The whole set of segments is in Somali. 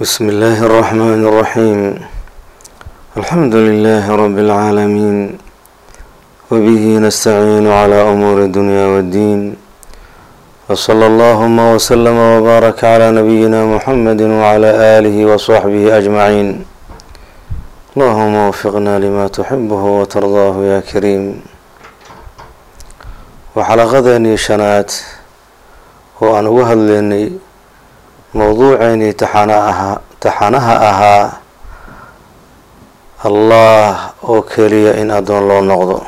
بسم الله الرحمن الرحيم الحمد لله رب العالمين وبه نستعين على أمور الدنيا والدين وصلى اللهم وسلم وبارك على نبينا محمد وعلى آله وصحبه أجمعين اللهم وفقنا لما تحبه وترضاه يا كريم وxلaqadeennii شنات oo aan uga hadlaynay mowduuceennii taxana ahaa taxanaha ahaa allah oo keliya in addoon loo noqdo.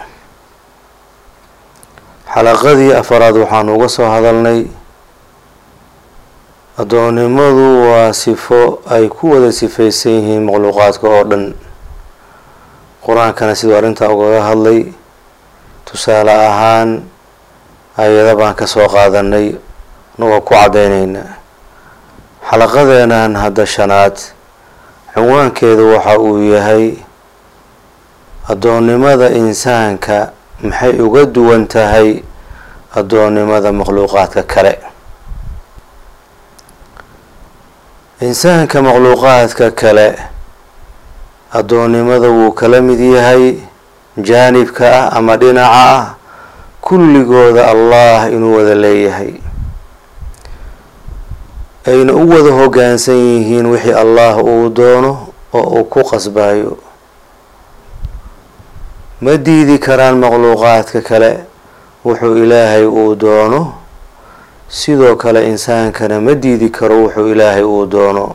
Xalaqadii afaraad waxaan uga soo hadalnay addoonnimadu waa sifo ay ku wada sifaysan yihiin makhluuqaadka oo dhan. Qur'aankana siduu arrintaa ugaga hadlay tusaale ahaan ayada baan ka soo qaadanay anagoo ku caddaynayna xalaqadeenan hadda shanaad cinwaankeedu waxa uu yahay addoonnimada insaanka maxay uga duwan tahay addoonnimada makhluuqaadka kale. Insaanka makhluuqaadka kale addoonnimada wuu kala mid yahay jaanibka ah ama dhinaca ah kulligooda allah inuu wada leeyahay ayna u wada hoggaansan yihiin wixii allah uu doono oo uu ku qasbayo ma diidi karaan makhluuqaadka kale wuxuu ilaahay uu doono. Sidoo kale insaankana ma diidi karo wuxuu ilaahay uu doono.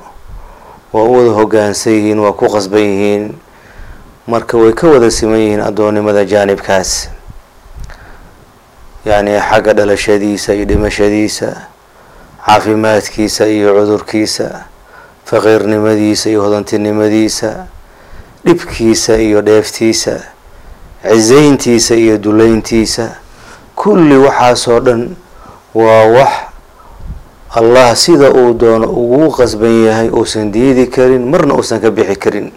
Waa u wada hoggaansan yihiin waa ku qasban yihiin. Marka way ka wada siman yihiin addoonnimada jaanibkaas. Yacni xagga dhalashadiisa iyo dhimashadiisa caafimaadkiisa iyo cudurkiisa faqiirnimadiisa iyo hodantinimadiisa dhibkiisa iyo dheeftiisa cisayntiisa iyo duleyntiisa kulli waxaasoo dhan waa wax allah sida uu doono ugu qasban yahay uusan diidi karin marna uusan ka bixi karin.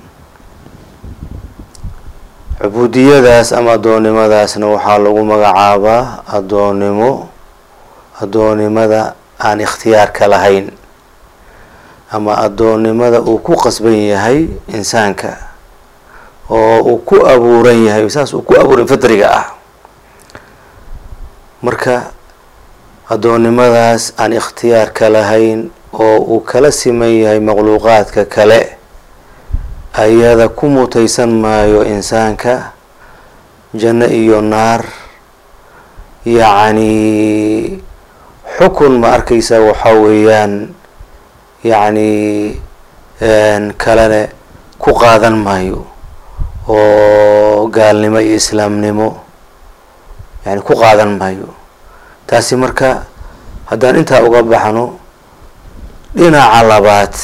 Cubuudiyadaas ama addoonnimadaasna waxaa lagu magacaabaa addoonnimo addoonnimada aan ikhtiyaarka lahayn ama addoonnimada uu ku qasban yahay insaanka oo uu ku abuuran yahay saas uu ku abuuran fitriga ah. Marka addoonnimadaas aan ikhtiyaarka lahayn oo uu kala siman yahay makhluuqaadka kale ayada ku mutaysan maayo insaanka janno iyo naar yacni xukun ma arkaysaa waxaa weeyaan yacni kalene ku qaadan maayo oo gaalnimo iyo islaamnimo yani ku qaadan maayo. Taasi marka haddaan intaa uga baxno dhinaca labaad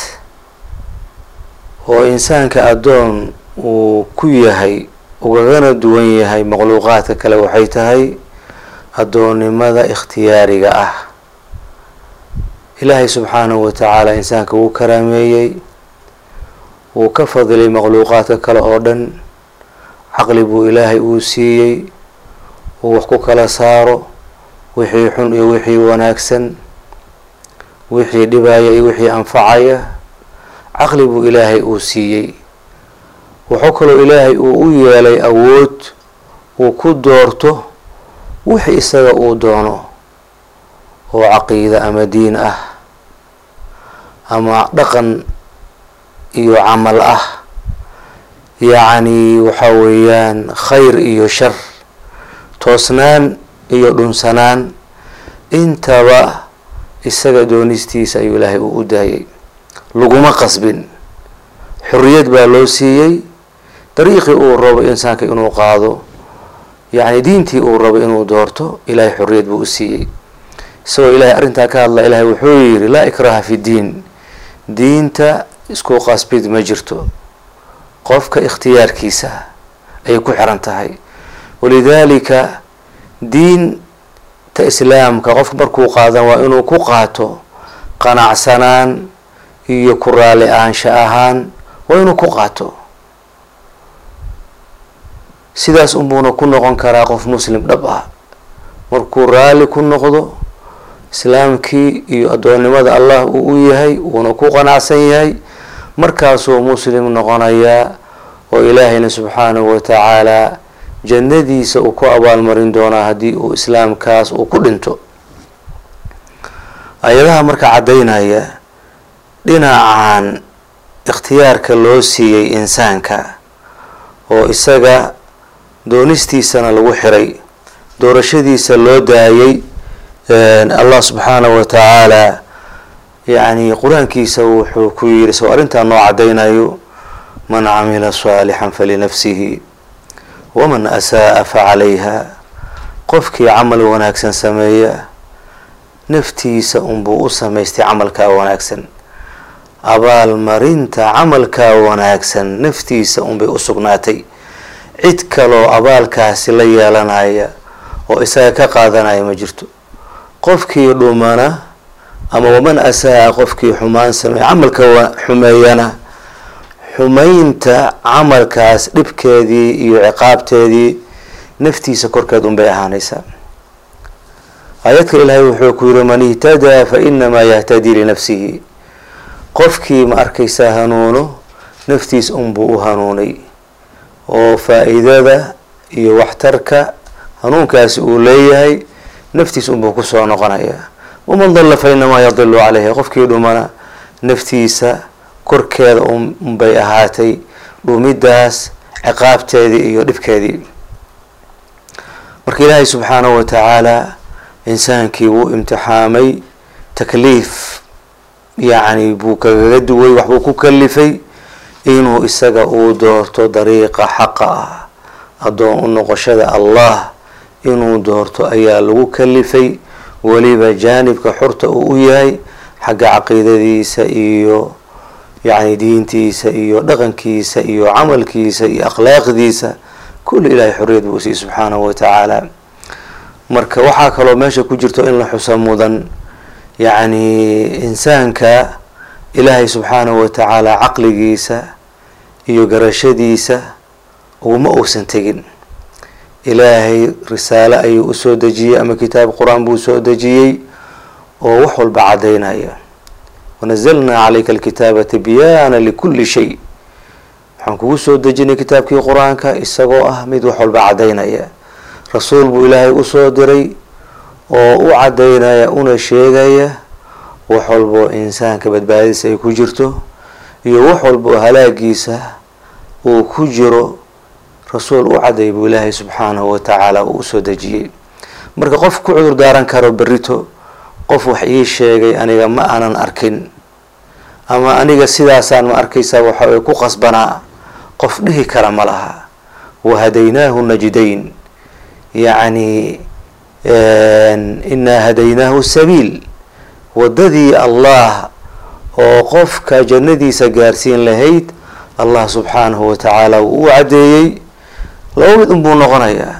oo insaanka addoon uu ku yahay ugagana duwan yahay makhluuqaadka kale waxay tahay addoonnimada ikhtiyaariga ah ilaahay subxaanahu wa tacaala insaanka wuu karaameeyey wuu ka fadilay makhluuqaadka kale oo dhan caqli buu ilaahay uu siiyey uu wax ku kala saaro wixii xun iyo wixii wanaagsan wixii dhibaya iyo wixii anfacaya caqli buu ilaahay uu siiyey. Wuxuu kaloo ilaahay uu u yeelay awood uu ku doorto wixii isaga uu doono oo caqiida ama diin ah ama dhaqan iyo camal ah. Yacni waxa weeyaan khayr iyo shar toosnaan iyo dhunsanaan. Intaba isaga doonistiisa ayuu ilaahay uu u daayay. Laguma qasbin. Xorriyad baa loo siiyey. Dariiqii uu rabo insaanka inuu qaado yacni diintii uu rabo inuu doorto ilaahay xorriyad buu u siiyey. Isagoo ilaahay arrintaa ka hadla ilaahay wuxuu yidhi laa ikraha fi diin diinta isku qasbid ma jirto. Qofka ikhtiyaarkiisa ayay ku xiran tahay. Walidaalika diinta islaamka qofka markuu qaadan waa inuu ku qaato qanacsanaan iyo ku raali aansha ahaan waa inuu ku qaato. Sidaas unbuuna ku noqon karaa qof muslim dhab ah. Markuu raalli ku noqdo islaamkii iyo addoonnimada allah uu u yahay wuuna ku qanacsan yahay. Markaasuu muslim noqonayaa oo ilaahayna subxaanahu wa tacaalaa jannadiisa uu ku abaalmarin doonaa haddii uu islaamkaas uu ku dhinto. Ayadaha marka caddaynaya dhinacan ikhtiyaarka loo siiyey insaanka oo isaga doonistiisana lagu xiray doorashadiisa loo daayay allah subxaanahu wa tacaala yacni qur'aankiisa wuxuu ku yidhi soo arrintaa noo caddaynayo man camila saalixan falinafsihi waman asaaa facalayha qofkii camal wanaagsan sameeya naftiisa unbuu u samaystay camalkaa wanaagsan. Abaalmarinta camalkaa wanaagsan naftiisa unbay u sugnaatay. Cid kaloo abaalkaasi la yeelanaya oo isaga ka qaadanaya ma jirto qofkii dhumana ama waman asaa qofkii xumaan sameeya camalka xumeeyana. Xumaynta camalkaas dhibkeedii iyo ciqaabteedii naftiisa korkeed unbay ahaanaysaa aayadka ilaahay wuxuu ku yiri man ihtadaa fa inamaa yahtadii linafsihi. Qofkii ma arkaysaa hanuuno naftiis unbuu u hanuunay. Oo faa-iidada iyo waxtarka hanuunkaasi uu leeyahay naftiis unbuu ku soo noqonayaa waman dalla fa inamaa yadilu caleyhi qofkii dhumana naftiisa korkeeda unbay ahaatay dhumidaas ciqaabteedii iyo dhibkeedii. Marka ilaahay subxaanahu wa tacaala insaankii wuu imtixaamay takliif yacni buu kagaga duway waxbuu ku kalifay inuu isaga uu doorto dariiqa xaqa ah addoon u noqoshada allah inuu doorto ayaa lagu kalifay. Weliba jaanibka xurta uu u yahay xagga caqiidadiisa iyo yacni diintiisa iyo dhaqankiisa iyo camalkiisa iyo akhlaaqdiisa kulli ilaahay xorriyad buu siiyey subxaanahu wa tacaala. Marka waxaa kaloo meesha ku jirto in la xusa mudan yacni insaanka ilaahay subxaanahu wa tacaala caqligiisa iyo garashadiisa uguma uusan tegin ilaahay risaale ayuu u soo dejiyey ama kitaab qur'aan buu soo dejiyey oo wax walba caddaynaya wanazalnaa calayka alkitaaba tibyaana likulli shay. Waxaan kugu soo dejinay kitaabkii qur'aanka isagoo ah mid wax walba caddaynaya rasuul buu ilaahay u soo diray oo u caddaynaya una sheegaya wax walboo insaanka badbaadadiisa ay ku jirto iyo wax walba oo halaagiisa uu ku jiro rasuul u cadday buu ilaahay subxaanahu wa tacaala uu u soo dejiyey. Marka qof ku cudur daaran karo berito qof wax ii sheegay aniga ma aanan arkin. Ama aniga sidaasaan ma arkaysaa waxa ay ku qasbanaa qof dhihi kara ma laha. Wahadaynaahu najdayn. Yacni inaa hadaynaahu sabiil. Waddadii allah oo qofka jannadiisa gaarsiin lahayd allah subxaanahu wa tacaala wuu u caddeeyey laba mid unbuu noqonayaa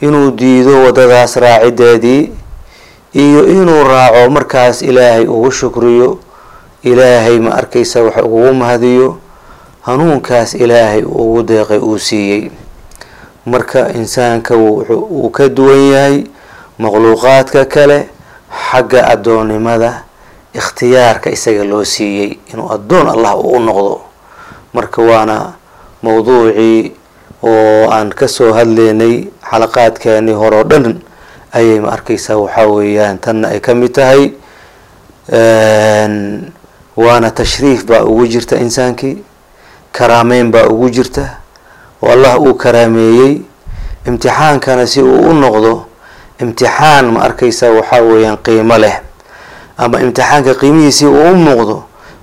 inuu diido waddadaas raacideedii iyo inuu raaco markaas ilaahay ugu shukriyo. Ilaahay ma arkaysa wax ugu mahadiyo. Hanuunkaas ilaahay ugu deeqay uu siiyey. Marka insaanka wuu ka duwan yahay makhluuqaadka kale xagga addoonnimada ikhtiyaarka isaga loo siiyey inuu addoon allah uu noqdo. Marka waana mawduucii oo aan ka soo hadlaynay xalaqaadkeenii hore oo dhan ayay ma arkaysaa waxaa weeyaan tanna ay ka mid tahay waana tashriif baa ugu jirta insaankii karaameyn baa ugu jirta oo allah uu karaameeyey imtixaankana si uu u noqdo imtixaan ma arkaysaa waxaa weeyaan qiimo leh ama imtixaanka qiimihiisii uu u muuqdo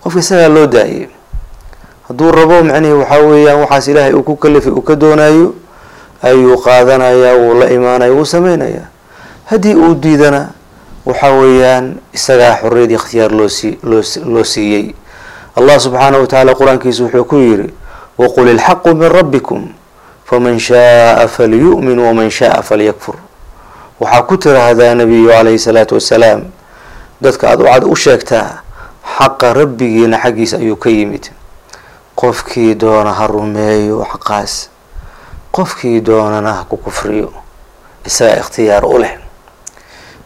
qofka isagaa loo daayay hadduu rabo macnihi waxaa weeyaan waxaas ilaahay uu ku kalifay uu ka doonayo ayuu qaadanayaa wuu la imaanaya wuu sameynayaa haddii uu diidana waxa weeyaan isagaa xorriyad ikhtiyaar loosii loo siiyey. Allah subxaanahu wa tacaala qur'aankiisa wuxuu ku yidhi waqul ilxaqu min rabbikum faman shaaa falyu'min waman shaaa falyakfur. Waxaa ku tiraahdaa nabiyu calayhi salaatu wasalaam dadka aada u cad u sheegtaa xaqa rabbigiina xaggiisa ayuu ka yimid qofkii doona ha rumeeyo xaqaas qofkii doonana ha ku kufriyo isagaa ikhtiyaar u leh.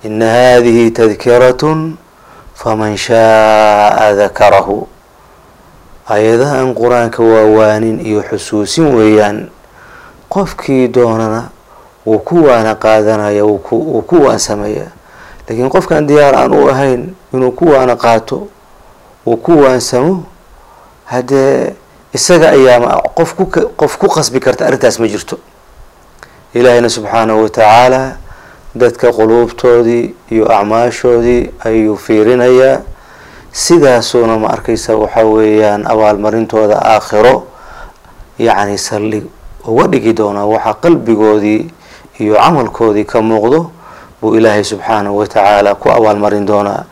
Ina hadihi tadkiratun faman shaaa dakarahu ayadahan qur'aanka waa waanin iyo xusuusin weeyaan qofkii doonana wuu ku waana qaadanaya wuu ku waansamaya laakiin qofkaan diyaar aan u ahayn inuu ku waana qaato uu ku waansamo haddee isaga ayaama qof ku qof ku qasbi karta arrintaas ma jirto. Ilaahayna subxaanahu watacaala dadka quluubtoodii iyo acmaashoodii ayuu fiirinayaa. Sidaasuuna ma arkaysa waxa weeyaan abaalmarintooda aakhiro yacni saldhig uga dhigi doonaa waxaa qalbigoodii iyo camalkoodii ka muuqdo buu ilaahay subxaanahu watacaala ku abaalmarin doonaa.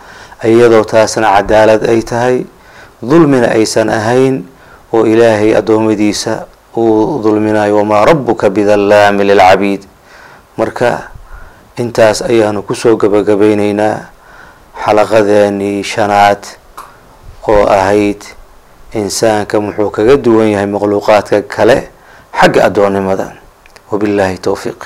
Iyadoo taasna cadaalad ay tahay dulmina aysan ahayn oo ilaahay addoommadiisa uu dulminayo wamaa rabuka bidallaami lilcabiid. Marka intaas ayaanu ku soo gabagabeyneynaa xalaqadeenii shanaad oo ahayd insaanka muxuu kaga duwan yahay makhluuqaadka kale xagga addoonnimada. Wabillahi towfiiq